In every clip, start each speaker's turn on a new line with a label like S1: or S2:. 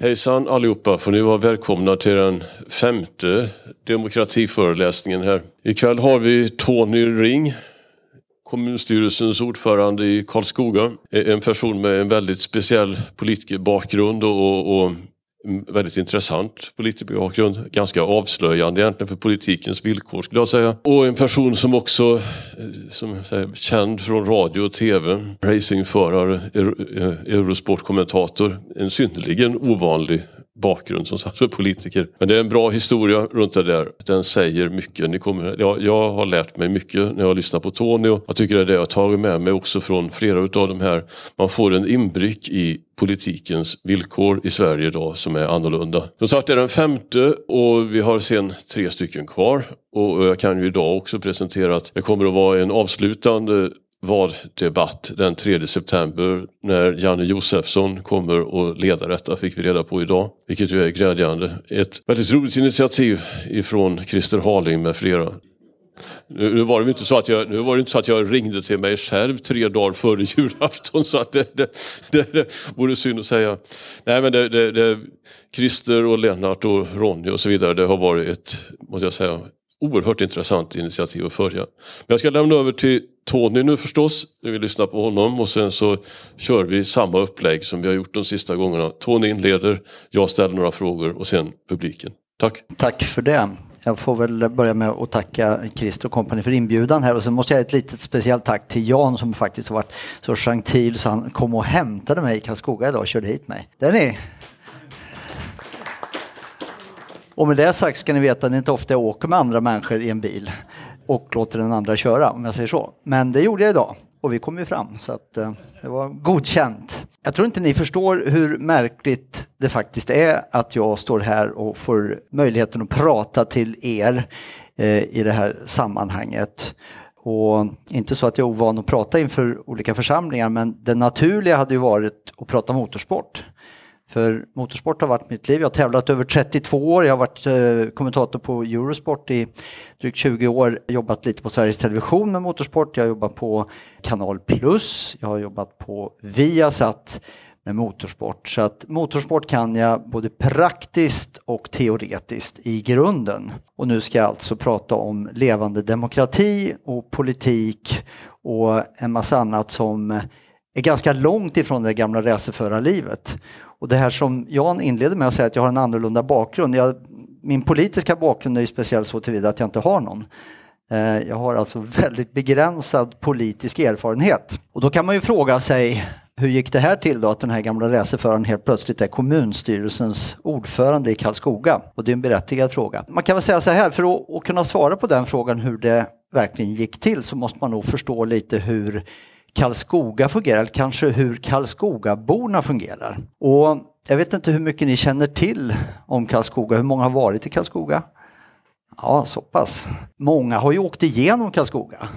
S1: Hejsan allihopa, får ni vara välkomna till den femte demokratiföreläsningen här. Ikväll har vi Tony Ring, kommunstyrelsens ordförande i Karlskoga. En person med en väldigt speciell politikerbakgrund och, och Mm, väldigt intressant politikerbakgrund. Ganska avslöjande egentligen för politikens villkor skulle jag säga. Och en person som också eh, som säger, känd från radio och tv. Racingförare, eh, Eurosportkommentator. En synnerligen ovanlig bakgrund som sagt för politiker. Men det är en bra historia runt det där. Den säger mycket. Ni kommer, jag, jag har lärt mig mycket när jag lyssnar på Tony och jag tycker det är det jag har tagit med mig också från flera utav de här. Man får en inblick i politikens villkor i Sverige idag som är annorlunda. Som sagt det är den femte och vi har sen tre stycken kvar. Och jag kan ju idag också presentera att det kommer att vara en avslutande valdebatt den 3 september när Janne Josefsson kommer att leda detta fick vi reda på idag. Vilket ju är glädjande. Ett väldigt roligt initiativ ifrån Christer Harling med flera. Nu, nu, var det inte så att jag, nu var det inte så att jag ringde till mig själv tre dagar före julafton så att det, det, det, det vore synd att säga. Nej men det, det, det, Christer och Lennart och Ronny och så vidare det har varit ett, måste jag säga, oerhört intressant initiativ att följa. Men jag ska lämna över till Tony nu förstås, när vi lyssnar på honom och sen så kör vi samma upplägg som vi har gjort de sista gångerna. Tony inleder, jag ställer några frågor och sen publiken. Tack!
S2: Tack för det. Jag får väl börja med att tacka Christer och kompani för inbjudan här och sen måste jag ett litet speciellt tack till Jan som faktiskt har varit så gentil så han kom och hämtade mig i Karlskoga idag och körde hit mig. Där ni! Och med det sagt ska ni veta att det inte ofta jag åker med andra människor i en bil och låter den andra köra om jag säger så. Men det gjorde jag idag och vi kom ju fram så att eh, det var godkänt. Jag tror inte ni förstår hur märkligt det faktiskt är att jag står här och får möjligheten att prata till er eh, i det här sammanhanget. Och inte så att jag är ovan att prata inför olika församlingar men det naturliga hade ju varit att prata motorsport. För motorsport har varit mitt liv. Jag har tävlat över 32 år. Jag har varit eh, kommentator på Eurosport i drygt 20 år. Jobbat lite på Sveriges Television med motorsport. Jag har jobbat på Kanal Plus. Jag har jobbat på Viasat med motorsport. Så att motorsport kan jag både praktiskt och teoretiskt i grunden. Och nu ska jag alltså prata om levande demokrati och politik och en massa annat som är ganska långt ifrån det gamla racerförarlivet. Och det här som Jan inledde med att säga att jag har en annorlunda bakgrund. Jag, min politiska bakgrund är ju speciell så tillvida att jag inte har någon. Eh, jag har alltså väldigt begränsad politisk erfarenhet. Och då kan man ju fråga sig hur gick det här till då att den här gamla racerföraren helt plötsligt är kommunstyrelsens ordförande i Karlskoga? Och det är en berättigad fråga. Man kan väl säga så här, för att kunna svara på den frågan hur det verkligen gick till så måste man nog förstå lite hur Karlskoga fungerar, eller kanske hur Karlskogaborna fungerar. Och jag vet inte hur mycket ni känner till om Karlskoga, hur många har varit i Karlskoga? Ja, så pass. Många har ju åkt igenom Karlskoga.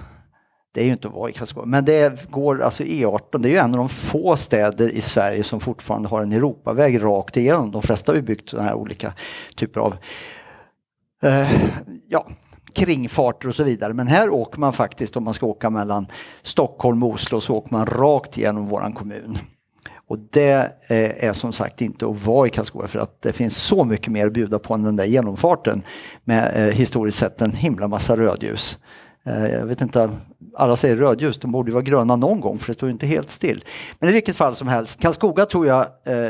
S2: Det är ju inte att vara i Karlskoga, men det går alltså E18, det är ju en av de få städer i Sverige som fortfarande har en Europaväg rakt igenom. De flesta har ju byggt sådana här olika typer av eh, ja, kringfarter och så vidare. Men här åker man faktiskt, om man ska åka mellan Stockholm och Oslo, så åker man rakt genom våran kommun. Och det eh, är som sagt inte att vara i Karlskoga för att det finns så mycket mer att bjuda på än den där genomfarten med eh, historiskt sett en himla massa rödljus. Eh, jag vet inte, alla säger rödljus, de borde ju vara gröna någon gång för det står ju inte helt still. Men i vilket fall som helst, Karlskoga tror jag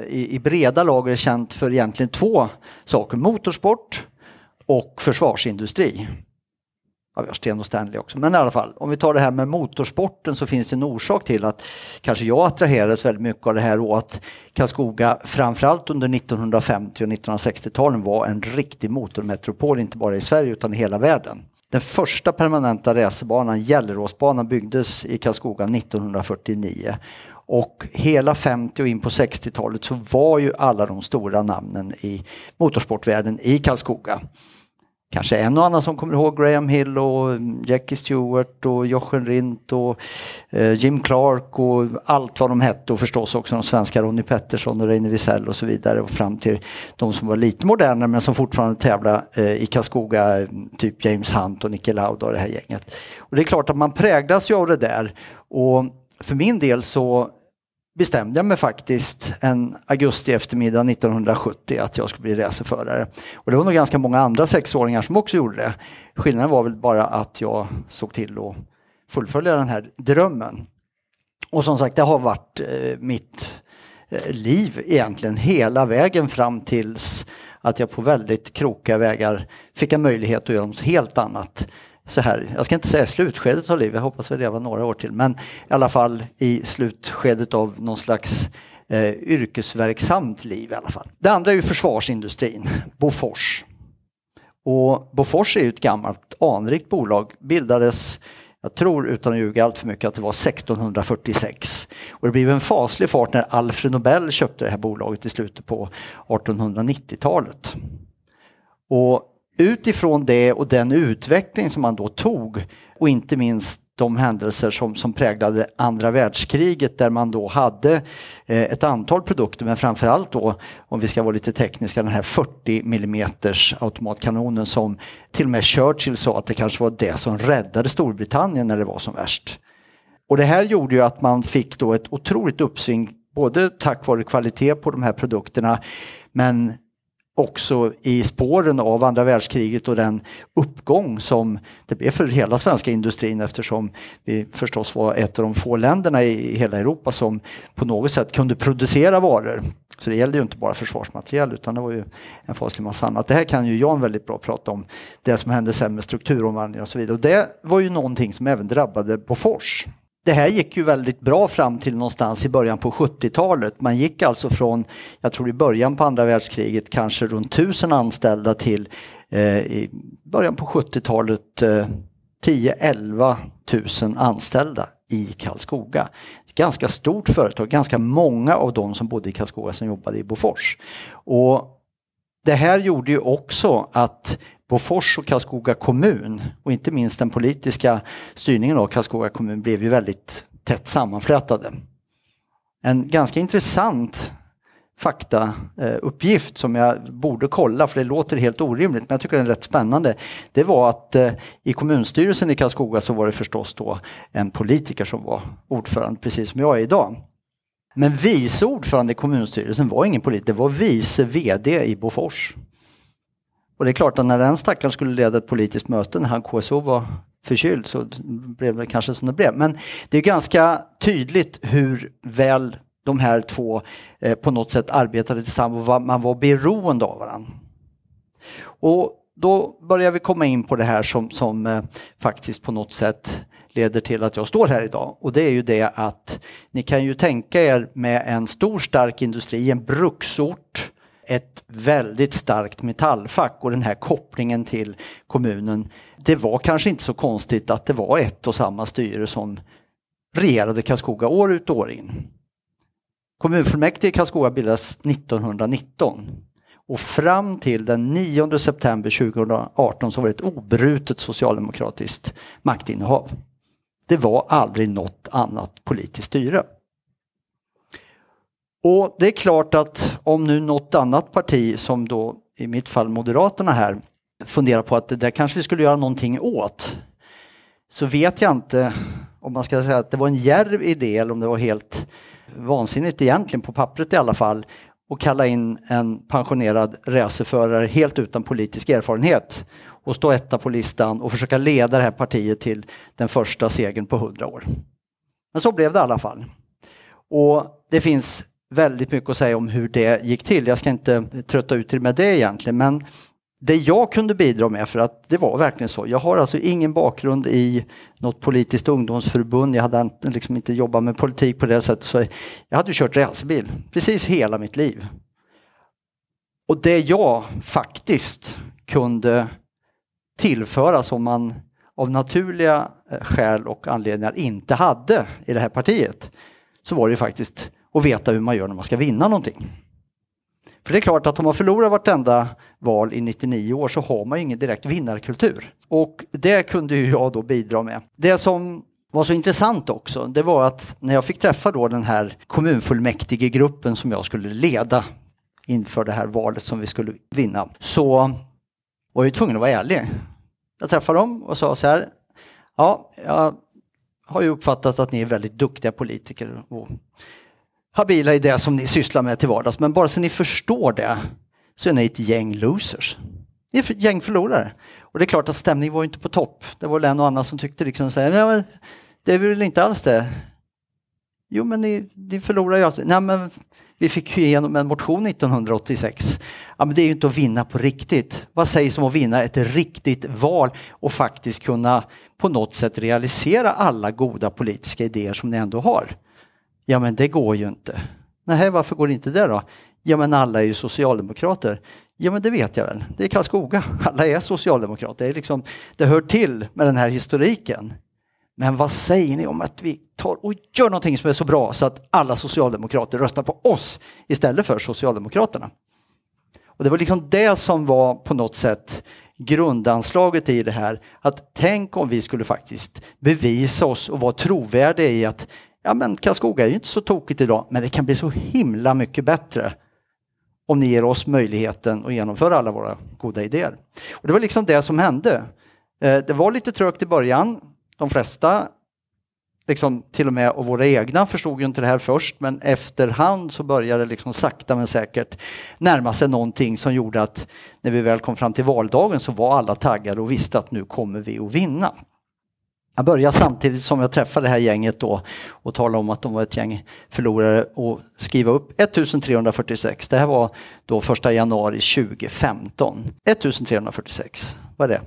S2: i breda lager är känt för egentligen två saker, motorsport och försvarsindustri. Ja, vi har Sten och Stanley också. Men i alla fall, om vi tar det här med motorsporten så finns det en orsak till att kanske jag attraherades väldigt mycket av det här och att Karlskoga framförallt under 1950 och 1960-talen var en riktig motormetropol, inte bara i Sverige utan i hela världen. Den första permanenta racerbanan, Gelleråsbanan, byggdes i Karlskoga 1949. Och hela 50 och in på 60-talet så var ju alla de stora namnen i motorsportvärlden i Karlskoga kanske en och annan som kommer ihåg Graham Hill och Jackie Stewart och Jochen Rindt och eh, Jim Clark och allt vad de hette. Och förstås också de svenska Ronnie Pettersson och Reine Wiesel och så vidare. Och fram till de som var lite modernare men som fortfarande tävlar eh, i Karlskoga, typ James Hunt och Nicke Lauda och det här gänget. Och det är klart att man präglas ju av det där. Och för min del så bestämde jag mig faktiskt en augusti eftermiddag 1970 att jag skulle bli racerförare. Och det var nog ganska många andra sexåringar som också gjorde det. Skillnaden var väl bara att jag såg till att fullfölja den här drömmen. Och som sagt, det har varit eh, mitt eh, liv egentligen hela vägen fram tills att jag på väldigt krokiga vägar fick en möjlighet att göra något helt annat så här, jag ska inte säga slutskedet av livet, jag hoppas vi lever några år till, men i alla fall i slutskedet av någon slags eh, yrkesverksamt liv i alla fall. Det andra är ju försvarsindustrin, Bofors. Och Bofors är ju ett gammalt anrikt bolag, bildades jag tror utan att ljuga allt för mycket att det var 1646. Och det blev en faslig fart när Alfred Nobel köpte det här bolaget i slutet på 1890-talet. Och utifrån det och den utveckling som man då tog och inte minst de händelser som, som präglade andra världskriget där man då hade eh, ett antal produkter men framförallt då om vi ska vara lite tekniska den här 40 mm automatkanonen som till och med Churchill sa att det kanske var det som räddade Storbritannien när det var som värst. Och det här gjorde ju att man fick då ett otroligt uppsving både tack vare kvalitet på de här produkterna men också i spåren av andra världskriget och den uppgång som det blev för hela svenska industrin eftersom vi förstås var ett av de få länderna i hela Europa som på något sätt kunde producera varor. Så det gällde ju inte bara försvarsmateriel utan det var ju en faslig massa annat. Det här kan ju Jan väldigt bra prata om, det som hände sen med strukturomvandling och så vidare. Och det var ju någonting som även drabbade Bofors det här gick ju väldigt bra fram till någonstans i början på 70-talet. Man gick alltså från, jag tror i början på andra världskriget, kanske runt 1000 anställda till eh, i början på 70-talet eh, 10-11 000 anställda i Karlskoga. Ett ganska stort företag, ganska många av de som bodde i Karlskoga som jobbade i Bofors. Och det här gjorde ju också att Bofors och Karlskoga kommun och inte minst den politiska styrningen av Karlskoga kommun blev ju väldigt tätt sammanflätade. En ganska intressant faktauppgift eh, som jag borde kolla för det låter helt orimligt men jag tycker den är rätt spännande. Det var att eh, i kommunstyrelsen i Karlskoga så var det förstås då en politiker som var ordförande precis som jag är idag. Men vice ordförande i kommunstyrelsen var ingen politiker, det var vice VD i Bofors. Och det är klart att när den stackaren skulle leda ett politiskt möte när han KSO var förkyld så blev det kanske som det blev. Men det är ganska tydligt hur väl de här två eh, på något sätt arbetade tillsammans och man var beroende av varandra. Och då börjar vi komma in på det här som, som eh, faktiskt på något sätt leder till att jag står här idag. Och det är ju det att ni kan ju tänka er med en stor stark industri, en bruksort, ett väldigt starkt metallfack och den här kopplingen till kommunen. Det var kanske inte så konstigt att det var ett och samma styre som regerade Karlskoga år ut och år in. Kommunfullmäktige i Karlskoga bildades 1919 och fram till den 9 september 2018 så var det ett obrutet socialdemokratiskt maktinnehav. Det var aldrig något annat politiskt styre. Och det är klart att om nu något annat parti som då i mitt fall Moderaterna här funderar på att det där kanske vi skulle göra någonting åt. Så vet jag inte om man ska säga att det var en järv idé eller om det var helt vansinnigt egentligen på pappret i alla fall och kalla in en pensionerad racerförare helt utan politisk erfarenhet och stå etta på listan och försöka leda det här partiet till den första segern på hundra år. Men så blev det i alla fall. Och det finns väldigt mycket att säga om hur det gick till. Jag ska inte trötta ut er med det egentligen men det jag kunde bidra med, för att det var verkligen så. Jag har alltså ingen bakgrund i något politiskt ungdomsförbund. Jag hade liksom inte jobbat med politik på det sättet. Så jag hade kört racerbil precis hela mitt liv. Och det jag faktiskt kunde tillföra som man av naturliga eh, skäl och anledningar inte hade i det här partiet så var det faktiskt och veta hur man gör när man ska vinna någonting. För det är klart att om man förlorar vartenda val i 99 år så har man ju ingen direkt vinnarkultur. Och det kunde ju jag då bidra med. Det som var så intressant också, det var att när jag fick träffa då den här kommunfullmäktige gruppen som jag skulle leda inför det här valet som vi skulle vinna, så var jag tvungen att vara ärlig. Jag träffade dem och sa så här, ja, jag har ju uppfattat att ni är väldigt duktiga politiker och habila i det som ni sysslar med till vardags. Men bara så ni förstår det så är ni ett gäng losers. Ni är ett gäng förlorare. Och det är klart att stämningen var inte på topp. Det var en och annan som tyckte liksom så här, men det är väl inte alls det. Jo men ni, ni förlorar ju alltid. Nej men vi fick ju igenom en motion 1986. Ja, men det är ju inte att vinna på riktigt. Vad sägs om att vinna ett riktigt val och faktiskt kunna på något sätt realisera alla goda politiska idéer som ni ändå har? Ja men det går ju inte. Nej, varför går det inte det då? Ja men alla är ju socialdemokrater. Ja men det vet jag väl. Det är Karlskoga. Alla är socialdemokrater. Det, är liksom, det hör till med den här historiken. Men vad säger ni om att vi tar och gör någonting som är så bra så att alla socialdemokrater röstar på oss istället för Socialdemokraterna? Och det var liksom det som var på något sätt grundanslaget i det här. Att tänk om vi skulle faktiskt bevisa oss och vara trovärdiga i att ja men Karlskoga är ju inte så tokigt idag, men det kan bli så himla mycket bättre om ni ger oss möjligheten att genomföra alla våra goda idéer. Och det var liksom det som hände. Eh, det var lite trögt i början. De flesta, liksom till och med och våra egna, förstod ju inte det här först, men efterhand så började det liksom sakta men säkert närma sig någonting som gjorde att när vi väl kom fram till valdagen så var alla taggade och visste att nu kommer vi att vinna. Jag började samtidigt som jag träffade det här gänget då och talade om att de var ett gäng förlorare och skriva upp 1346. Det här var då första januari 2015. 1346, vad är det?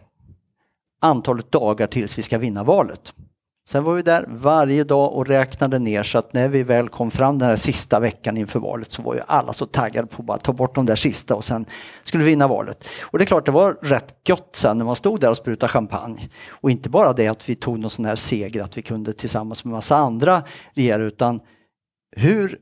S2: Antalet dagar tills vi ska vinna valet. Sen var vi där varje dag och räknade ner så att när vi väl kom fram den här sista veckan inför valet så var ju alla så taggade på att bara ta bort de där sista och sen skulle vi vinna valet. Och det är klart, det var rätt gött sen när man stod där och sprutade champagne. Och inte bara det att vi tog någon sån här seger att vi kunde tillsammans med massa andra regera utan hur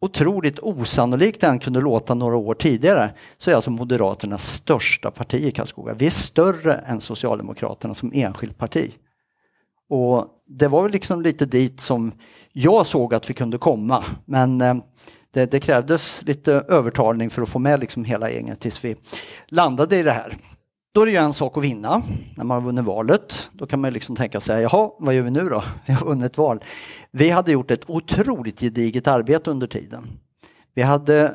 S2: otroligt osannolikt den kunde låta några år tidigare så är alltså Moderaternas största parti i Karlskoga. Vi är större än Socialdemokraterna som enskilt parti. Och det var väl liksom lite dit som jag såg att vi kunde komma. Men eh, det, det, krävdes lite övertalning för att få med liksom hela gänget tills vi landade i det här. Då är det ju en sak att vinna när man har vunnit valet. Då kan man liksom tänka sig, jaha, vad gör vi nu då? Vi har vunnit val. Vi hade gjort ett otroligt gediget arbete under tiden. Vi hade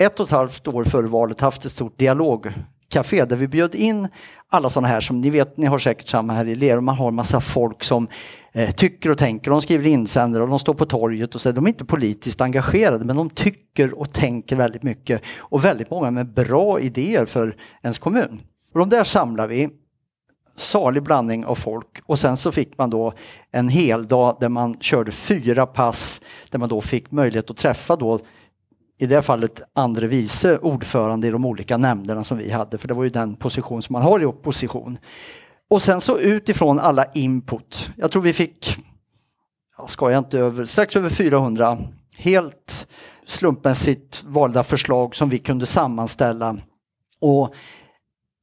S2: ett och ett halvt år före valet haft ett stort dialog café där vi bjöd in alla sådana här som ni vet, ni har säkert samma här i Lerum, man har massa folk som eh, tycker och tänker, de skriver insändare och de står på torget och så. De är inte politiskt engagerade men de tycker och tänker väldigt mycket och väldigt många med bra idéer för ens kommun. Och de där samlar vi salig blandning av folk och sen så fick man då en hel dag där man körde fyra pass där man då fick möjlighet att träffa då i det fallet andre vice ordförande i de olika nämnderna som vi hade, för det var ju den position som man har i opposition. Och sen så utifrån alla input, jag tror vi fick, jag skojar inte över, strax över 400 helt slumpmässigt valda förslag som vi kunde sammanställa. Och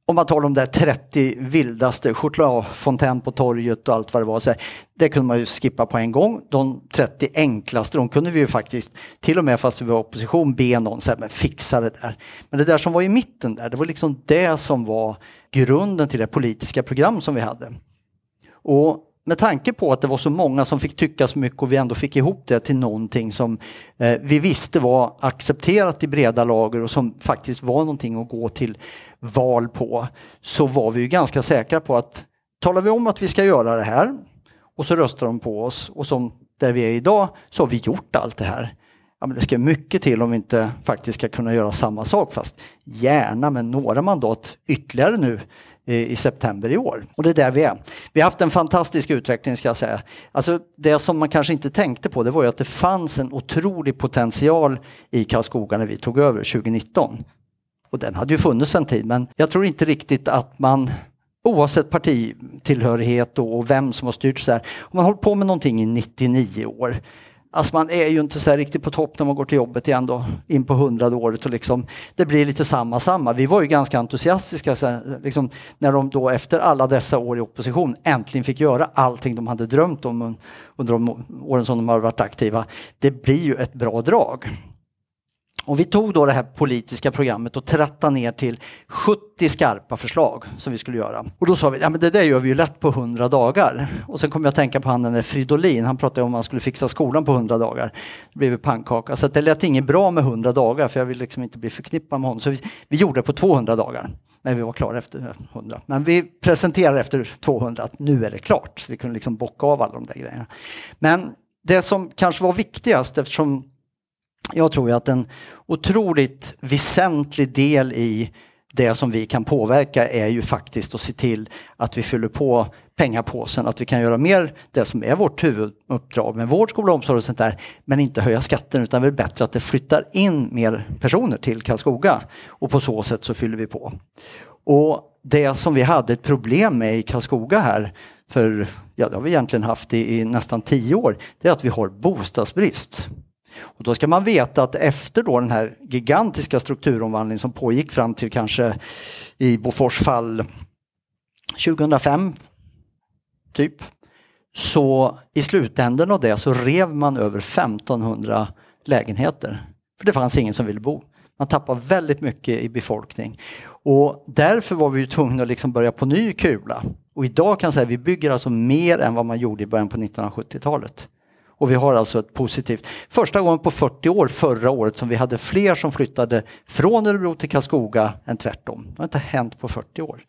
S2: om man tar de där 30 vildaste, chokladfontän på torget och allt vad det var, så det kunde man ju skippa på en gång. De 30 enklaste, de kunde vi ju faktiskt, till och med fast vi var opposition, be någon säga, men fixa det där. Men det där som var i mitten där, det var liksom det som var grunden till det politiska program som vi hade. Och med tanke på att det var så många som fick tycka så mycket och vi ändå fick ihop det till någonting som eh, vi visste var accepterat i breda lager och som faktiskt var någonting att gå till val på så var vi ju ganska säkra på att talar vi om att vi ska göra det här och så röstar de på oss och som där vi är idag så har vi gjort allt det här. Ja, men det ska mycket till om vi inte faktiskt ska kunna göra samma sak fast gärna med några mandat ytterligare nu i september i år. Och det är där vi är. Vi har haft en fantastisk utveckling ska jag säga. Alltså det som man kanske inte tänkte på det var ju att det fanns en otrolig potential i Karlskoga när vi tog över 2019. Och den hade ju funnits en tid men jag tror inte riktigt att man oavsett partitillhörighet och vem som har styrt så här. Om man har hållit på med någonting i 99 år Alltså man är ju inte så riktigt på topp när man går till jobbet igen då, in på hundrade året och liksom, det blir lite samma samma. Vi var ju ganska entusiastiska så liksom, när de då efter alla dessa år i opposition äntligen fick göra allting de hade drömt om under de åren som de har varit aktiva. Det blir ju ett bra drag. Och vi tog då det här politiska programmet och trattade ner till 70 skarpa förslag som vi skulle göra. Och då sa vi, ja men det där gör vi ju lätt på 100 dagar. Och sen kom jag att tänka på han den där Fridolin, han pratade om att man skulle fixa skolan på 100 dagar. Det blev pannkaka. Så det lät inget bra med 100 dagar för jag vill liksom inte bli förknippad med honom. Så vi, vi gjorde det på 200 dagar. Men vi var klara efter 100. Men vi presenterade efter 200 att nu är det klart. Så vi kunde liksom bocka av alla de där grejerna. Men det som kanske var viktigast eftersom jag tror att en otroligt väsentlig del i det som vi kan påverka är ju faktiskt att se till att vi fyller på pengapåsen, att vi kan göra mer det som är vårt huvuduppdrag med vård, skola omsorg och sånt där, men inte höja skatten utan det är bättre att det flyttar in mer personer till Karlskoga och på så sätt så fyller vi på. Och det som vi hade ett problem med i Karlskoga här för, ja det har vi egentligen haft i, i nästan tio år, det är att vi har bostadsbrist. Och då ska man veta att efter då den här gigantiska strukturomvandlingen som pågick fram till kanske i Bofors fall 2005, typ, så i slutändan av det så rev man över 1500 lägenheter. För det fanns ingen som ville bo. Man tappade väldigt mycket i befolkning. Och därför var vi tvungna att liksom börja på ny kula. Och idag kan jag säga att vi bygger alltså mer än vad man gjorde i början på 1970-talet. Och vi har alltså ett positivt, första gången på 40 år förra året som vi hade fler som flyttade från Örebro till Karlskoga än tvärtom. Det har inte hänt på 40 år.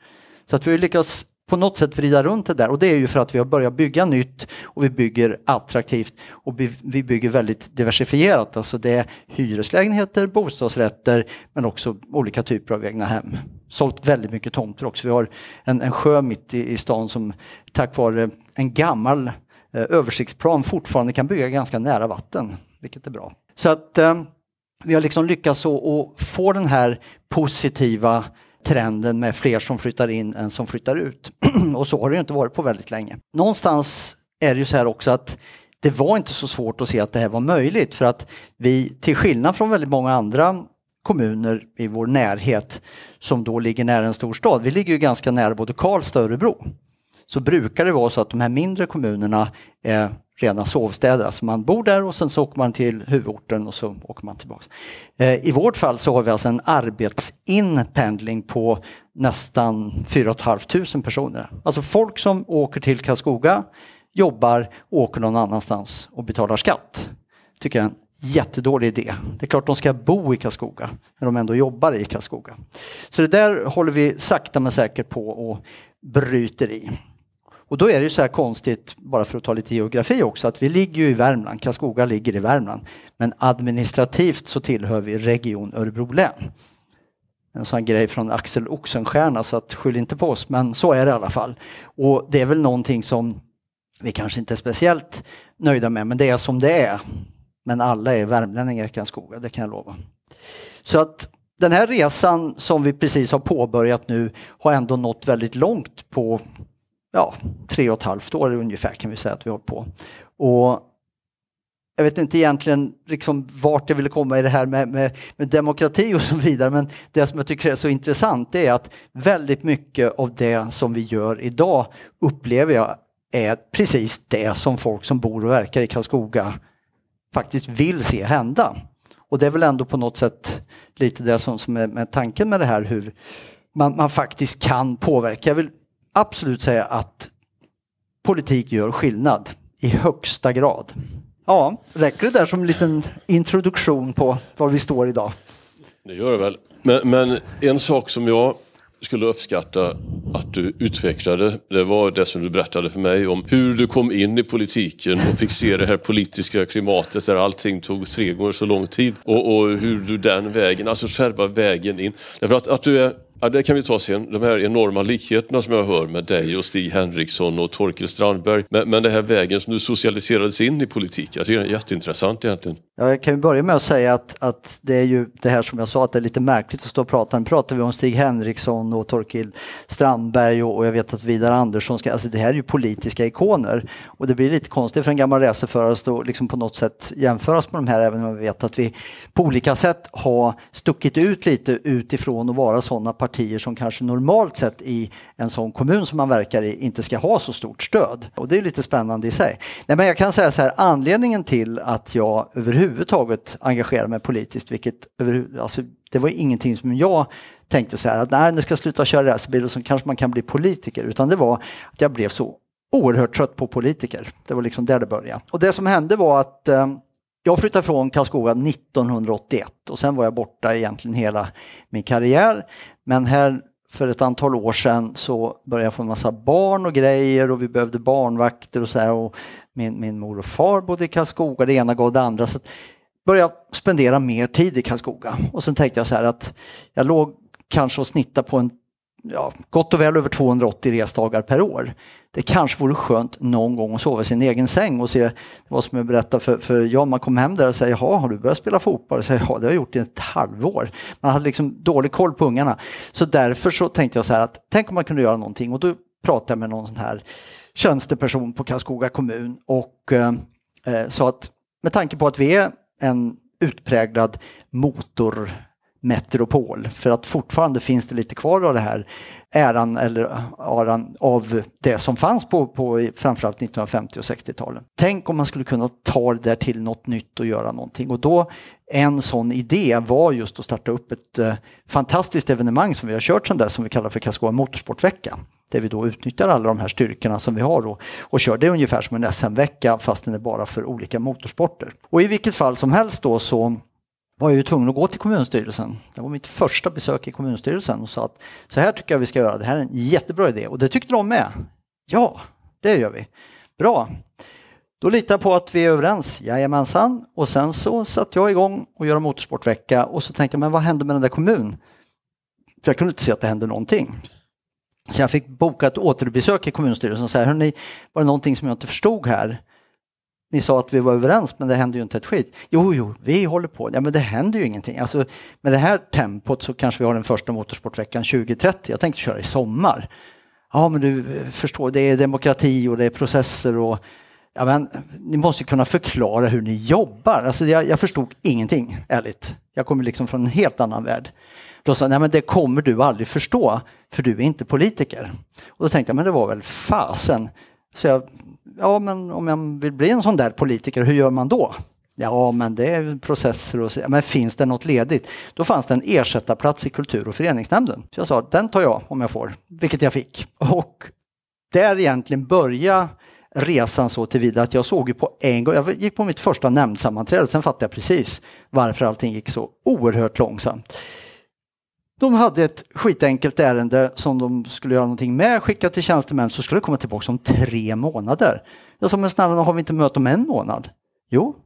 S2: Så att vi har lyckats på något sätt vrida runt det där och det är ju för att vi har börjat bygga nytt och vi bygger attraktivt och vi bygger väldigt diversifierat. Alltså det är hyreslägenheter, bostadsrätter men också olika typer av egna hem. Sålt väldigt mycket tomter också. Vi har en, en sjö mitt i, i stan som tack vare en gammal Eh, översiktsplan fortfarande kan bygga ganska nära vatten, vilket är bra. Så att eh, vi har liksom lyckats att få den här positiva trenden med fler som flyttar in än som flyttar ut. och så har det inte varit på väldigt länge. Någonstans är det ju så här också att det var inte så svårt att se att det här var möjligt för att vi till skillnad från väldigt många andra kommuner i vår närhet som då ligger nära en stor stad. Vi ligger ju ganska nära både Karlstad och Örebro så brukar det vara så att de här mindre kommunerna är rena sovstäder. Alltså man bor där och sen så åker man till huvudorten och så åker man tillbaka. Eh, I vårt fall så har vi alltså en arbetsinpendling på nästan 4 500 personer. Alltså folk som åker till Karlskoga, jobbar åker någon annanstans och betalar skatt. Tycker jag är en jättedålig idé. Det är klart de ska bo i Karlskoga när de ändå jobbar i Karlskoga. Så det där håller vi sakta men säkert på och bryter i. Och då är det ju så här konstigt, bara för att ta lite geografi också, att vi ligger ju i Värmland, Karlskoga ligger i Värmland. Men administrativt så tillhör vi Region Örebro län. En sån grej från Axel Oxenstierna, så att skyll inte på oss, men så är det i alla fall. Och det är väl någonting som vi kanske inte är speciellt nöjda med, men det är som det är. Men alla är värmlänningar i Karlskoga, det kan jag lova. Så att den här resan som vi precis har påbörjat nu har ändå nått väldigt långt på ja, tre och ett halvt år ungefär kan vi säga att vi har hållit på. Och jag vet inte egentligen liksom vart jag ville komma i det här med, med, med, demokrati och så vidare men det som jag tycker är så intressant är att väldigt mycket av det som vi gör idag upplever jag är precis det som folk som bor och verkar i Karlskoga faktiskt vill se hända. Och det är väl ändå på något sätt lite det som, som är med tanken med det här hur man, man faktiskt kan påverka. Jag vill absolut säga att politik gör skillnad i högsta grad. Ja, räcker det där som en liten introduktion på var vi står idag?
S1: Det gör det väl. Men, men en sak som jag skulle uppskatta att du utvecklade, det var det som du berättade för mig om hur du kom in i politiken och fick se det här politiska klimatet där allting tog tre gånger så lång tid och, och hur du den vägen, alltså själva vägen in. Därför att, att du är Ja, det kan vi ta sen. De här enorma likheterna som jag hör med dig och Stig Henriksson och Torkel Strandberg. Men, men den här vägen som du socialiserades in i politiken, jag tycker den är jätteintressant egentligen.
S2: Ja, jag kan börja med att säga att, att det är ju det här som jag sa att det är lite märkligt att stå och prata. Nu pratar vi om Stig Henriksson och Torkild Strandberg och, och jag vet att Vidar Andersson ska, alltså det här är ju politiska ikoner. Och det blir lite konstigt för en gammal racerförare att stå liksom på något sätt jämföras med de här även om vi vet att vi på olika sätt har stuckit ut lite utifrån och vara sådana partier som kanske normalt sett i en sån kommun som man verkar i inte ska ha så stort stöd. Och det är lite spännande i sig. Nej, men jag kan säga så här, anledningen till att jag överhuvudtaget överhuvudtaget engagera mig politiskt. Vilket alltså, det var ingenting som jag tänkte så här att nej, nu ska jag sluta köra racerbil och så kanske man kan bli politiker. Utan det var att jag blev så oerhört trött på politiker. Det var liksom där det började. Och det som hände var att eh, jag flyttade från Karlskoga 1981 och sen var jag borta egentligen hela min karriär. Men här för ett antal år sedan så började jag få en massa barn och grejer och vi behövde barnvakter och så här. Och min, min mor och far bodde i Karlskoga, det ena gav det andra. Så började jag spendera mer tid i Karlskoga. Och sen tänkte jag så här att jag låg kanske och snittade på en ja, gott och väl över 280 resdagar per år. Det kanske vore skönt någon gång att sova i sin egen säng och se vad som jag berättade för, för ja, man kom hem där och säger, jaha, har du börjat spela fotboll? Jag säger, ja, det har jag gjort i ett halvår. Man hade liksom dålig koll på ungarna. Så därför så tänkte jag så här att, tänk om man kunde göra någonting och då pratade jag med någon sån här tjänsteperson på Karlskoga kommun och eh, eh sa att med tanke på att vi är en utpräglad motor metropol. För att fortfarande finns det lite kvar av det här äran eller aran av det som fanns på, på framförallt 1950 och 60-talen. Tänk om man skulle kunna ta det där till något nytt och göra någonting. Och då en sån idé var just att starta upp ett eh, fantastiskt evenemang som vi har kört sedan dess som vi kallar för Karlskoga Motorsportvecka. Där vi då utnyttjar alla de här styrkorna som vi har och, och kör det ungefär som en SM-vecka fast den är bara för olika motorsporter. Och i vilket fall som helst då så var jag ju tvungen att gå till kommunstyrelsen. Det var mitt första besök i kommunstyrelsen och sa att så här tycker jag vi ska göra, det här är en jättebra idé och det tyckte de med. Ja, det gör vi. Bra. Då litar jag på att vi är överens, jajamensan. Och sen så satte jag igång och göra motorsportvecka och så tänkte jag, men vad hände med den där kommunen? För jag kunde inte se att det hände någonting. Så jag fick boka ett återbesök i kommunstyrelsen och säga, hörni, var det någonting som jag inte förstod här? Ni sa att vi var överens men det händer ju inte ett skit. Jo, jo, vi håller på. Ja, men det händer ju ingenting. Alltså, med det här tempot så kanske vi har den första motorsportveckan 2030. Jag tänkte köra i sommar. Ja, men du eh, förstår, det är demokrati och det är processer och ja, men, ni måste kunna förklara hur ni jobbar. Alltså, jag, jag förstod ingenting, ärligt. Jag kommer liksom från en helt annan värld. Då sa nej men det kommer du aldrig förstå, för du är inte politiker. Och då tänkte jag, men det var väl fasen. Så jag ja men om jag vill bli en sån där politiker, hur gör man då? Ja, men det är processer och så. Men finns det något ledigt? Då fanns det en ersättarplats i kultur och föreningsnämnden. Så jag sa, den tar jag om jag får, vilket jag fick. Och där egentligen började resan så tillvida att jag såg ju på en gång, jag gick på mitt första nämndsammanträde sen fattade jag precis varför allting gick så oerhört långsamt. De hade ett skitenkelt ärende som de skulle göra någonting med, skicka till tjänstemän, så skulle det komma tillbaka om tre månader. Jag sa, men snälla, har vi inte möte om en månad? Jo.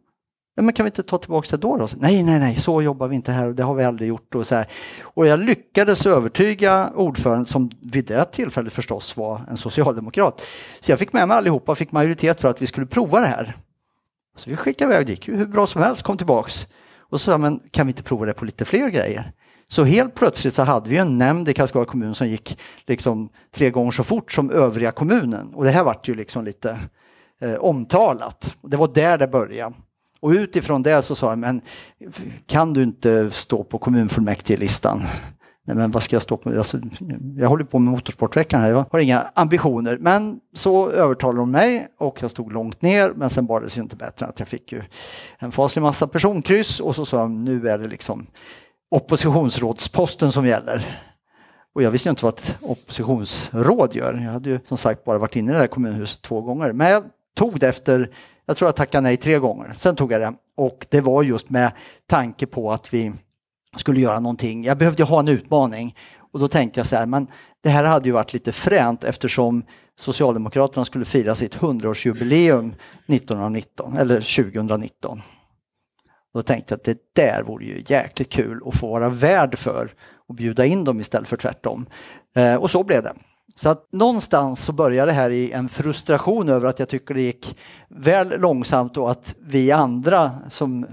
S2: Ja, men kan vi inte ta tillbaka det då? då? Nej, nej, nej, så jobbar vi inte här och det har vi aldrig gjort. Och, så här. och jag lyckades övertyga ordföranden, som vid det tillfället förstås var en socialdemokrat. Så jag fick med mig allihopa och fick majoritet för att vi skulle prova det här. Så vi skickade iväg, det gick ju hur bra som helst, kom tillbaks. Och så sa men kan vi inte prova det på lite fler grejer? Så helt plötsligt så hade vi en nämnd i Karlskoga kommun som gick liksom tre gånger så fort som övriga kommunen. Och det här vart ju liksom lite eh, omtalat. Det var där det började. Och utifrån det så sa jag, men kan du inte stå på kommunfullmäktigelistan? Nej, men vad ska jag stå på? Alltså, jag håller på med Motorsportveckan här, jag har inga ambitioner. Men så övertalade de mig och jag stod långt ner, men sen bar det sig inte bättre att jag fick ju en faslig massa personkryss och så sa de, nu är det liksom oppositionsrådsposten som gäller. Och jag visste inte vad ett oppositionsråd gör. Jag hade ju som sagt bara varit inne i det här kommunhuset två gånger. Men jag tog det efter, jag tror jag tackade nej tre gånger. Sen tog jag det. Och det var just med tanke på att vi skulle göra någonting. Jag behövde ha en utmaning. Och då tänkte jag så här, men det här hade ju varit lite fränt eftersom Socialdemokraterna skulle fira sitt 100-årsjubileum 1919, eller 2019. Då tänkte jag att det där vore ju jäkligt kul att få vara värd för och bjuda in dem istället för tvärtom. Eh, och så blev det. Så att någonstans så började det här i en frustration över att jag tycker det gick väl långsamt och att vi andra som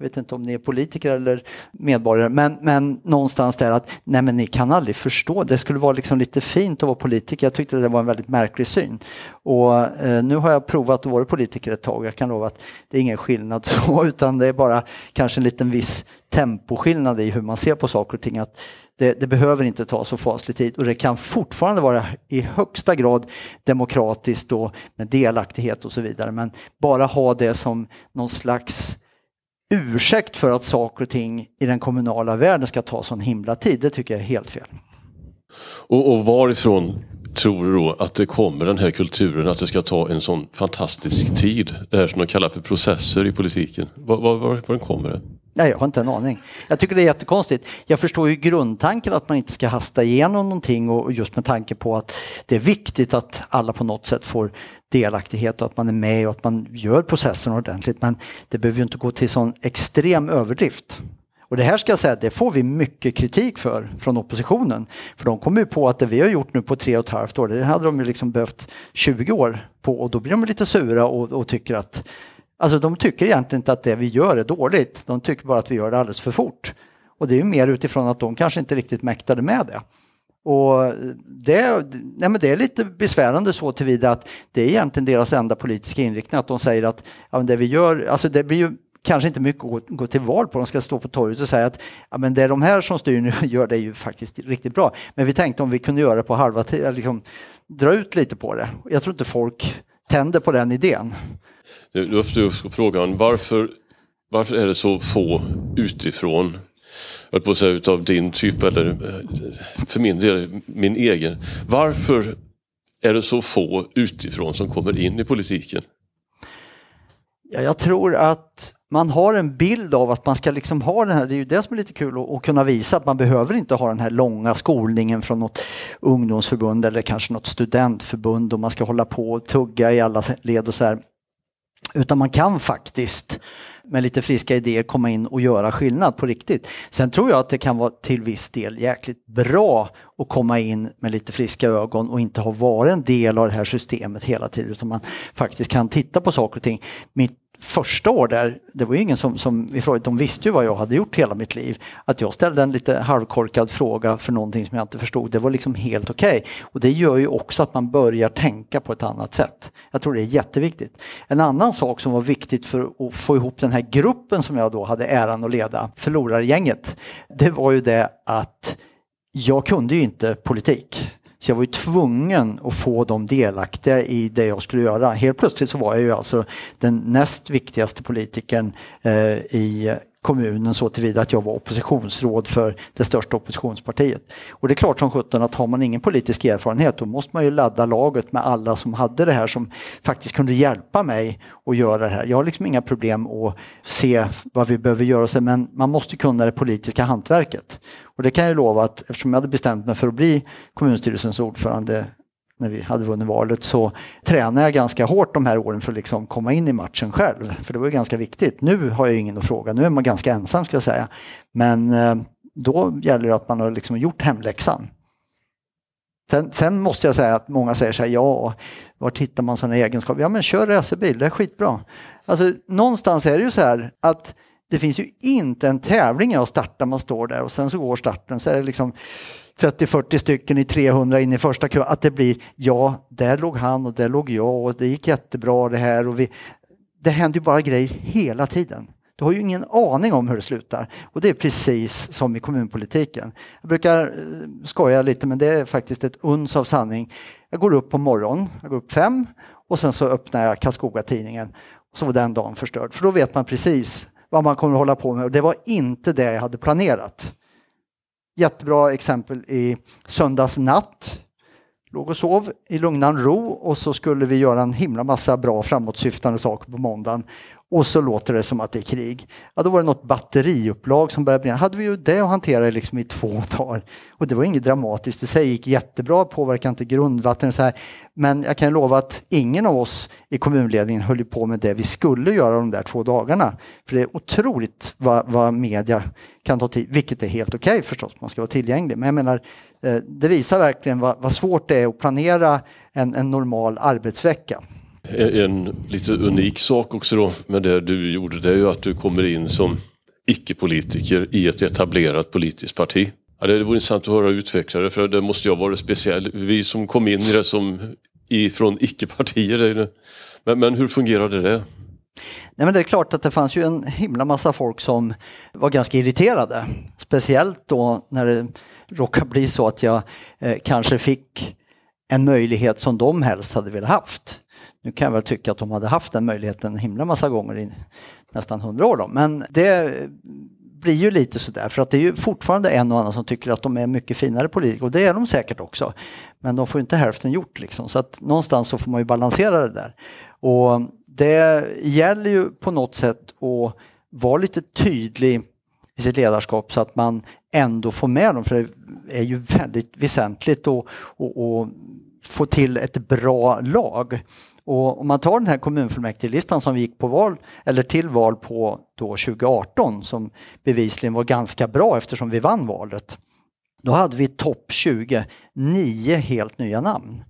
S2: jag vet inte om ni är politiker eller medborgare, men, men någonstans där att nej men ni kan aldrig förstå. Det skulle vara liksom lite fint att vara politiker. Jag tyckte det var en väldigt märklig syn. Och eh, nu har jag provat att vara politiker ett tag. Jag kan lova att det är ingen skillnad så, utan det är bara kanske en liten viss temposkillnad i hur man ser på saker och ting. Att det, det, behöver inte ta så faslig tid och det kan fortfarande vara i högsta grad demokratiskt och med delaktighet och så vidare. Men bara ha det som någon slags ursäkt för att saker och ting i den kommunala världen ska ta sån himla tid. Det tycker jag är helt fel.
S1: Och, och varifrån tror du då att det kommer den här kulturen att det ska ta en sån fantastisk tid? Det här som de kallar för processer i politiken. Var, var, var, var kommer det?
S2: Nej, jag har inte en aning. Jag tycker det är jättekonstigt. Jag förstår ju grundtanken att man inte ska hasta igenom någonting och just med tanke på att det är viktigt att alla på något sätt får delaktighet och att man är med och att man gör processen ordentligt. Men det behöver ju inte gå till sån extrem överdrift. Och det här ska jag säga, det får vi mycket kritik för från oppositionen. För de kommer ju på att det vi har gjort nu på tre och ett halvt år, det hade de ju liksom behövt 20 år på och då blir de lite sura och, och tycker att Alltså de tycker egentligen inte att det vi gör är dåligt, de tycker bara att vi gör det alldeles för fort. Och det är ju mer utifrån att de kanske inte riktigt mäktade med det. Och det, nej men det är lite besvärande så tillvida att det är egentligen deras enda politiska inriktning att de säger att ja, det vi gör, alltså det blir ju kanske inte mycket att gå till val på. De ska stå på torget och säga att ja, men det är de här som styr nu gör det ju faktiskt riktigt bra. Men vi tänkte om vi kunde göra det på halva tiden, liksom, dra ut lite på det. Jag tror inte folk tänder på den idén.
S1: Nu uppstår frågan varför, varför är det så få utifrån höll på att säga utav din typ eller eh, för min del min egen. Varför är det så få utifrån som kommer in i politiken?
S2: Ja, jag tror att man har en bild av att man ska liksom ha den här, det är ju det som är lite kul att, kunna visa att man behöver inte ha den här långa skolningen från något ungdomsförbund eller kanske något studentförbund och man ska hålla på och tugga i alla led och så här. Utan man kan faktiskt med lite friska idéer komma in och göra skillnad på riktigt. Sen tror jag att det kan vara till viss del jäkligt bra att komma in med lite friska ögon och inte ha varit en del av det här systemet hela tiden utan man faktiskt kan titta på saker och ting. Mitt första år där, det var ju ingen som, som ifrågasatte, de visste ju vad jag hade gjort hela mitt liv. Att jag ställde en lite halvkorkad fråga för någonting som jag inte förstod, det var liksom helt okej. Okay. Och det gör ju också att man börjar tänka på ett annat sätt. Jag tror det är jätteviktigt. En annan sak som var viktigt för att få ihop den här gruppen som jag då hade äran att leda, förlorargänget, det var ju det att jag kunde ju inte politik. Så jag var ju tvungen att få dem delaktiga i det jag skulle göra. Helt plötsligt så var jag ju alltså den näst viktigaste politikern eh, i kommunen så tillvida att jag var oppositionsråd för det största oppositionspartiet. Och det är klart som sjutton att har man ingen politisk erfarenhet då måste man ju ladda laget med alla som hade det här som faktiskt kunde hjälpa mig att göra det här. Jag har liksom inga problem att se vad vi behöver göra men man måste kunna det politiska hantverket. Och det kan jag lova att eftersom jag hade bestämt mig för att bli kommunstyrelsens ordförande när vi hade vunnit valet så tränade jag ganska hårt de här åren för att liksom komma in i matchen själv. För det var ju ganska viktigt. Nu har jag ingen att fråga, nu är man ganska ensam ska jag säga. Men eh, då gäller det att man har liksom gjort hemläxan. Sen, sen, måste jag säga att många säger så här, ja, var hittar man sådana egenskaper? Ja men kör racerbil, det är skitbra. Alltså någonstans är det ju så här att det finns ju inte en tävling jag startar, man står där och sen så går starten så är det liksom 30-40 stycken i 300 in i första kön, att det blir ja, där låg han och där låg jag och det gick jättebra det här och vi, det händer ju bara grejer hela tiden. Du har ju ingen aning om hur det slutar och det är precis som i kommunpolitiken. Jag brukar eh, skoja lite men det är faktiskt ett uns av sanning. Jag går upp på morgonen, jag går upp fem och sen så öppnar jag Karlskoga-tidningen och så var den dagen förstörd för då vet man precis vad man kommer att hålla på med och det var inte det jag hade planerat. Jättebra exempel i söndags natt. Låg och sov i lugnan ro och så skulle vi göra en himla massa bra framåtsyftande saker på måndagen och så låter det som att det är krig. Ja, då var det något batteriupplag som började brinna. Hade vi ju det att hantera liksom i två dagar. Och det var inget dramatiskt i sig, gick jättebra, påverkade inte grundvattnet. Så här. Men jag kan lova att ingen av oss i kommunledningen höll på med det vi skulle göra de där två dagarna. För det är otroligt vad, vad media kan ta tid, vilket är helt okej okay förstås, man ska vara tillgänglig. Men jag menar, eh, det visar verkligen vad, vad svårt det är att planera en, en normal arbetsvecka.
S1: En lite unik sak också då med det du gjorde det är ju att du kommer in som icke-politiker i ett etablerat politiskt parti. Ja, det vore intressant att höra utveckla det för det måste jag vara speciell. Vi som kom in i det som ifrån icke-partier. Men, men hur fungerade det?
S2: Nej, men det är klart att det fanns ju en himla massa folk som var ganska irriterade. Speciellt då när det råkade bli så att jag eh, kanske fick en möjlighet som de helst hade velat haft. Nu kan jag väl tycka att de hade haft den möjligheten en himla massa gånger i nästan hundra år. Då. Men det blir ju lite sådär för att det är ju fortfarande en och annan som tycker att de är mycket finare politiker och det är de säkert också. Men de får inte hälften gjort liksom så att någonstans så får man ju balansera det där. Och det gäller ju på något sätt att vara lite tydlig i sitt ledarskap så att man ändå får med dem för det är ju väldigt väsentligt att, att, att få till ett bra lag. Och om man tar den här kommunfullmäktigelistan som vi gick på val, eller till val på då 2018 som bevisligen var ganska bra eftersom vi vann valet. Då hade vi topp 20, nio helt nya namn.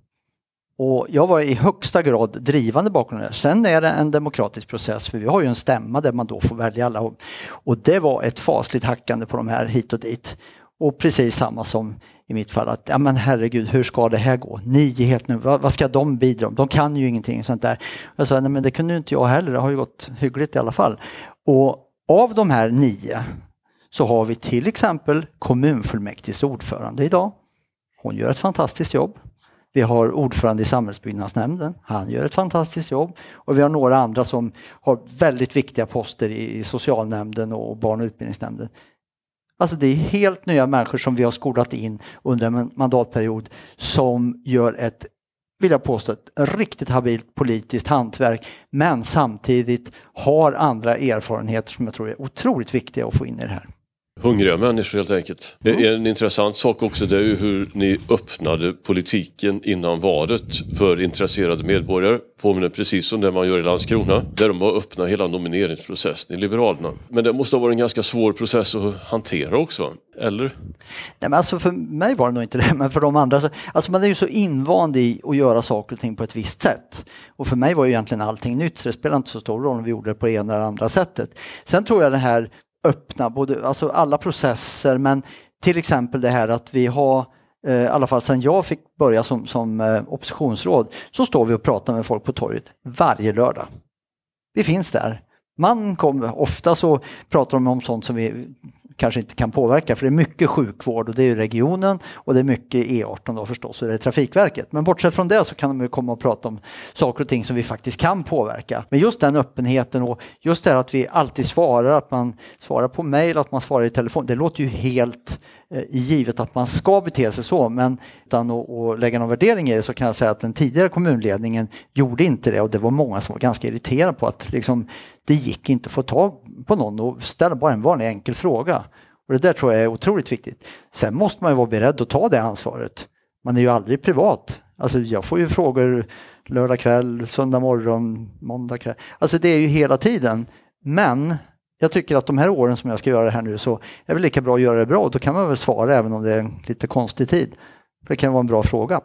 S2: Och jag var i högsta grad drivande bakom det. Sen är det en demokratisk process för vi har ju en stämma där man då får välja alla. Och det var ett fasligt hackande på de här hit och dit. Och precis samma som i mitt fall att, ja men herregud, hur ska det här gå? Nio helt nu, vad, vad ska de bidra med? De kan ju ingenting sånt där. Jag sa, nej men det kunde inte jag heller, det har ju gått hyggligt i alla fall. Och av de här nio så har vi till exempel kommunfullmäktiges ordförande idag. Hon gör ett fantastiskt jobb. Vi har ordförande i samhällsbyggnadsnämnden, han gör ett fantastiskt jobb. Och vi har några andra som har väldigt viktiga poster i socialnämnden och barn och utbildningsnämnden. Alltså det är helt nya människor som vi har skolat in under en mandatperiod som gör ett, vill jag påstå, ett riktigt habilt politiskt hantverk men samtidigt har andra erfarenheter som jag tror är otroligt viktiga att få in i det här.
S1: Hungriga människor helt enkelt. Mm. En intressant sak också det är ju hur ni öppnade politiken innan valet för intresserade medborgare. Påminner precis som det man gör i Landskrona där de har öppnat hela nomineringsprocessen i Liberalerna. Men det måste ha varit en ganska svår process att hantera också, eller? Nej,
S2: men alltså för mig var det nog inte det, men för de andra så, alltså man är ju så invand i att göra saker och ting på ett visst sätt. Och för mig var ju egentligen allting nytt så det spelar inte så stor roll om vi gjorde det på det ena eller andra sättet. Sen tror jag det här öppna, både, alltså alla processer men till exempel det här att vi har eh, i alla fall sedan jag fick börja som, som eh, oppositionsråd så står vi och pratar med folk på torget varje lördag. Vi finns där. Man kommer, ofta så pratar de om sånt som vi kanske inte kan påverka för det är mycket sjukvård och det är regionen och det är mycket E18 då förstås och det är Trafikverket. Men bortsett från det så kan de ju komma och prata om saker och ting som vi faktiskt kan påverka. Men just den öppenheten och just det här att vi alltid svarar, att man svarar på mejl, att man svarar i telefon, det låter ju helt givet att man ska bete sig så men utan att, att lägga någon värdering i det så kan jag säga att den tidigare kommunledningen gjorde inte det och det var många som var ganska irriterade på att liksom, det gick inte att få tag på någon och ställa bara en vanlig enkel fråga. Och det där tror jag är otroligt viktigt. Sen måste man ju vara beredd att ta det ansvaret. Man är ju aldrig privat. Alltså jag får ju frågor lördag kväll, söndag morgon, måndag kväll. Alltså det är ju hela tiden. Men jag tycker att de här åren som jag ska göra det här nu så är det lika bra att göra det bra. och Då kan man väl svara även om det är en lite konstig tid. Det kan vara en bra fråga.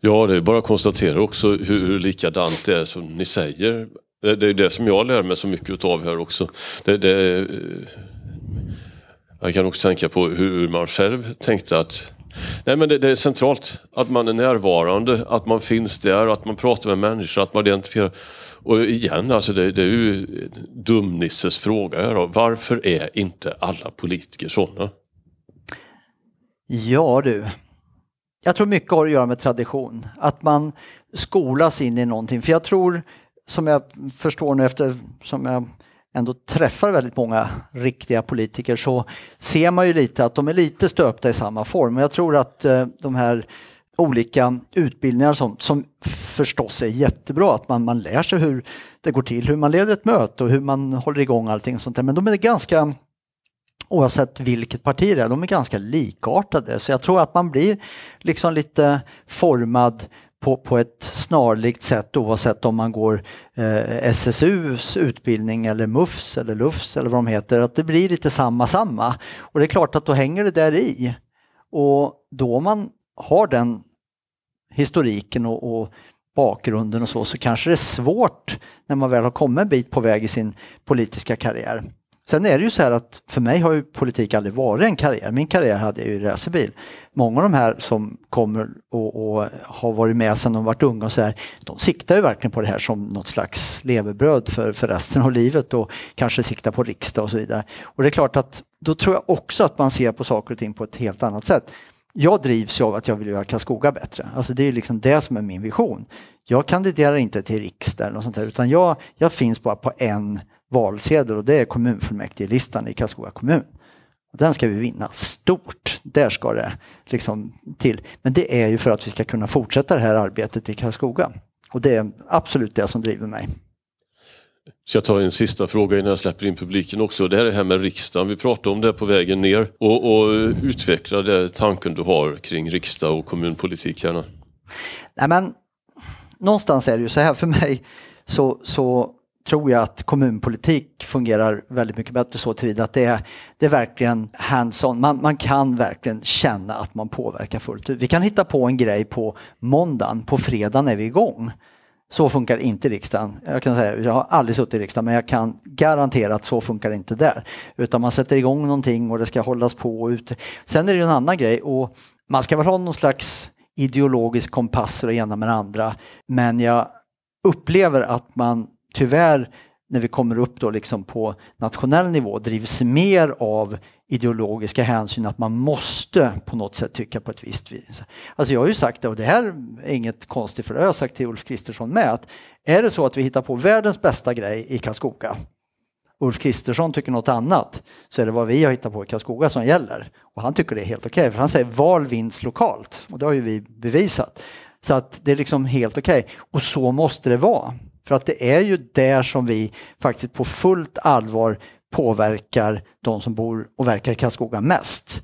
S1: Ja, det är bara att konstatera också hur, hur likadant det är som ni säger. Det, det är det som jag lär mig så mycket av här också. Det, det, eh, jag kan också tänka på hur man själv tänkte att Nej men det, det, är centralt att man är närvarande, att man finns där, att man pratar med människor, att man identifierar. Och igen, alltså det, det är ju dumnisses fråga här då. Varför är inte alla politiker sådana?
S2: Ja du, jag tror mycket har att göra med tradition. Att man skolas in i någonting. För jag tror som jag förstår nu efter som jag ändå träffar väldigt många riktiga politiker så ser man ju lite att de är lite stöpta i samma form. Jag tror att eh, de här olika utbildningar som, som förstås är jättebra, att man, man lär sig hur det går till, hur man leder ett möte och hur man håller igång allting och sånt där. Men de är ganska, oavsett vilket parti det är, de är ganska likartade. Så jag tror att man blir liksom lite formad på, på ett snarlikt sätt oavsett om man går eh, SSUs utbildning eller MUFs eller LUFS eller vad de heter, att det blir lite samma samma. Och det är klart att då hänger det där i. Och då man har den historiken och, och bakgrunden och så, så kanske det är svårt när man väl har kommit en bit på väg i sin politiska karriär. Sen är det ju så här att för mig har ju politik aldrig varit en karriär. Min karriär hade jag ju i racerbil. Många av de här som kommer och, och har varit med sedan de varit unga och så här, de siktar ju verkligen på det här som något slags levebröd för, för resten av livet och kanske siktar på riksdag och så vidare. Och det är klart att då tror jag också att man ser på saker och ting på ett helt annat sätt jag drivs av att jag vill göra Karlskoga bättre. Alltså det är liksom det som är min vision. Jag kandiderar inte till riksdagen och sånt där, utan jag, jag finns bara på en valsedel och det är kommunfullmäktigelistan i Karlskoga kommun. Den ska vi vinna stort. Där ska det liksom till. Men det är ju för att vi ska kunna fortsätta det här arbetet i Karlskoga. Och det är absolut det som driver mig.
S1: Ska jag ta en sista fråga innan jag släpper in publiken också. Det här är det här med riksdagen. Vi pratade om det på vägen ner och, och utveckla den tanken du har kring riksdag och kommunpolitik gärna.
S2: Nej, men, någonstans är det ju så här för mig så, så tror jag att kommunpolitik fungerar väldigt mycket bättre så tillvida att det är, det är verkligen hands-on. Man, man kan verkligen känna att man påverkar fullt ut. Vi kan hitta på en grej på måndagen, på fredagen är vi igång. Så funkar inte riksdagen. Jag kan säga, jag har aldrig suttit i riksdagen men jag kan garantera att så funkar det inte där. Utan man sätter igång någonting och det ska hållas på och ut. Sen är det en annan grej och man ska väl ha någon slags ideologisk kompass och det ena med det andra. Men jag upplever att man tyvärr när vi kommer upp då liksom på nationell nivå drivs mer av ideologiska hänsyn att man måste på något sätt tycka på ett visst vis. Alltså jag har ju sagt det och det här är inget konstigt för det har jag sagt till Ulf Kristersson med att är det så att vi hittar på världens bästa grej i Karlskoga Ulf Kristersson tycker något annat så är det vad vi har hittat på i Karlskoga som gäller. Och han tycker det är helt okej okay, för han säger val vinns lokalt och det har ju vi bevisat. Så att det är liksom helt okej okay. och så måste det vara. För att det är ju där som vi faktiskt på fullt allvar påverkar de som bor och verkar i Karlskoga mest.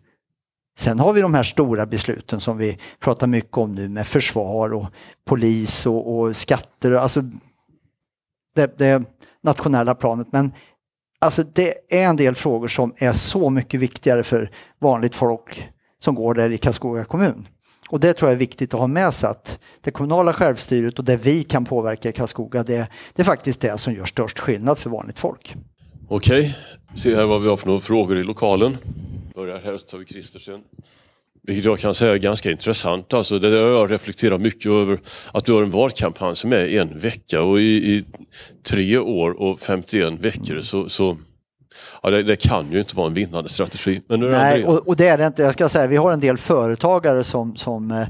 S2: Sen har vi de här stora besluten som vi pratar mycket om nu med försvar och polis och, och skatter, alltså det, det nationella planet. Men alltså det är en del frågor som är så mycket viktigare för vanligt folk som går där i Karlskoga kommun. Och det tror jag är viktigt att ha med sig att det kommunala självstyret och det vi kan påverka i Karlskoga det, det är faktiskt det som gör störst skillnad för vanligt folk.
S1: Okej, se här vad vi har för några frågor i lokalen. Börjar här, så tar vi Kristersen. Vilket jag kan säga är ganska intressant. Alltså det där har jag reflekterat mycket över. Att du har en valkampanj som är en vecka och i, i tre år och 51 veckor så, så Ja, det, det, kan ju inte vara en vinnande strategi. Men
S2: nu Nej, och, och, det är det inte. Jag ska säga, vi har en del företagare som, som eh,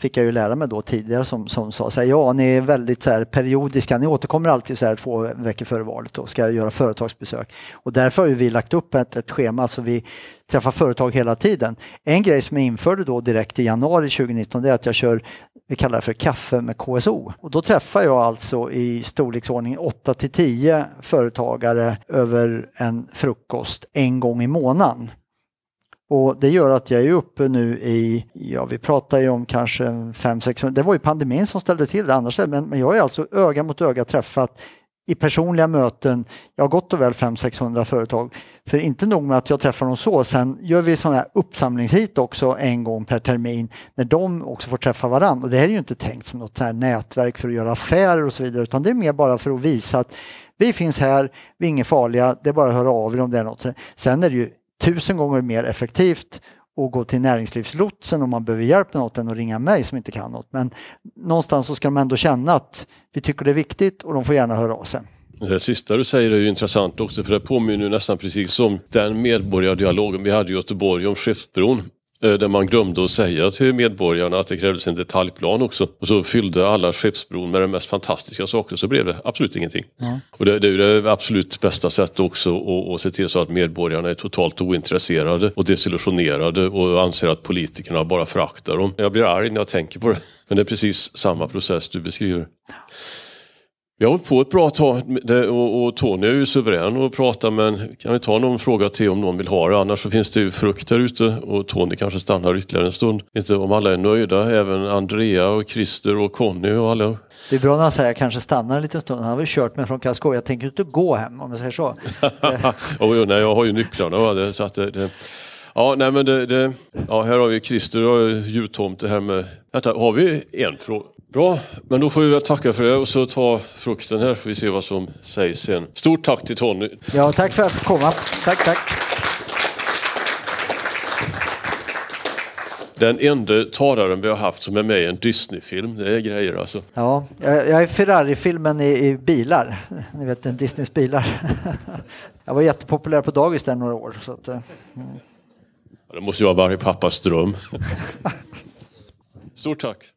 S2: fick jag ju lära mig då tidigare som, som sa så här, ja ni är väldigt så här periodiska, ni återkommer alltid så här två veckor före valet och ska göra företagsbesök. Och därför har vi lagt upp ett, ett schema så vi träffar företag hela tiden. En grej som jag införde då direkt i januari 2019 det är att jag kör vi kallar det för kaffe med KSO. Och då träffar jag alltså i storleksordning 8 till 10 företagare över en frukost en gång i månaden. Och det gör att jag är uppe nu i, ja vi pratar ju om kanske 500-600, det var ju pandemin som ställde till det annars, men, men jag är alltså öga mot öga träffat i personliga möten, jag har gott och väl 500-600 företag. För inte nog med att jag träffar dem så, sen gör vi sådana här uppsamlingshit också en gång per termin när de också får träffa varandra. Och det här är ju inte tänkt som något så här nätverk för att göra affärer och så vidare utan det är mer bara för att visa att vi finns här, vi är inga farliga, det är bara att höra av er om det är något. Sen är det ju tusen gånger mer effektivt att gå till näringslivslotsen om man behöver hjälp med något än att ringa mig som inte kan något. Men någonstans så ska de ändå känna att vi tycker det är viktigt och de får gärna höra av sig.
S1: Det sista du säger är ju intressant också för det påminner nästan precis om den medborgardialogen vi hade i Göteborg om Skeppsbron. Eh, där man glömde att säga till medborgarna att det krävdes en detaljplan också. Och så fyllde alla Skeppsbron med de mest fantastiska saker så blev det absolut ingenting. Mm. Och det, det, är det absolut bästa sättet också att, att se till så att medborgarna är totalt ointresserade och desillusionerade och anser att politikerna bara föraktar dem. Jag blir arg när jag tänker på det. Men det är precis samma process du beskriver. Vi har hållit på ett bra tag och, och Tony är ju suverän att prata men kan vi ta någon fråga till om någon vill ha det. Annars så finns det ju frukt där ute och Tony kanske stannar ytterligare en stund. Inte om alla är nöjda, även Andrea och Christer och Conny och alla.
S2: Det är bra när han säger kanske stannar en liten stund. Han har väl kört mig från Karlskoga. Jag tänker inte gå hem om jag säger så.
S1: oh, nej, jag har ju nycklarna. Så att det, det... Ja, nej men det, det, ja, här har vi Christer och jultomte här med... Vänta, har vi en fråga? Bra, men då får vi väl tacka för det och så ta frukten här får vi se vad som sägs sen. Stort tack till Tony.
S2: Ja, tack för att jag fick komma. Tack, tack.
S1: Den enda talaren vi har haft som är med i en Disney-film, det är grejer alltså.
S2: Ja, jag är Ferrari-filmen i, i, bilar, ni vet en Disneys bilar. Jag var jättepopulär på dagis där några år. Så att, mm.
S1: Det måste ju vara varje pappas dröm. Stort tack!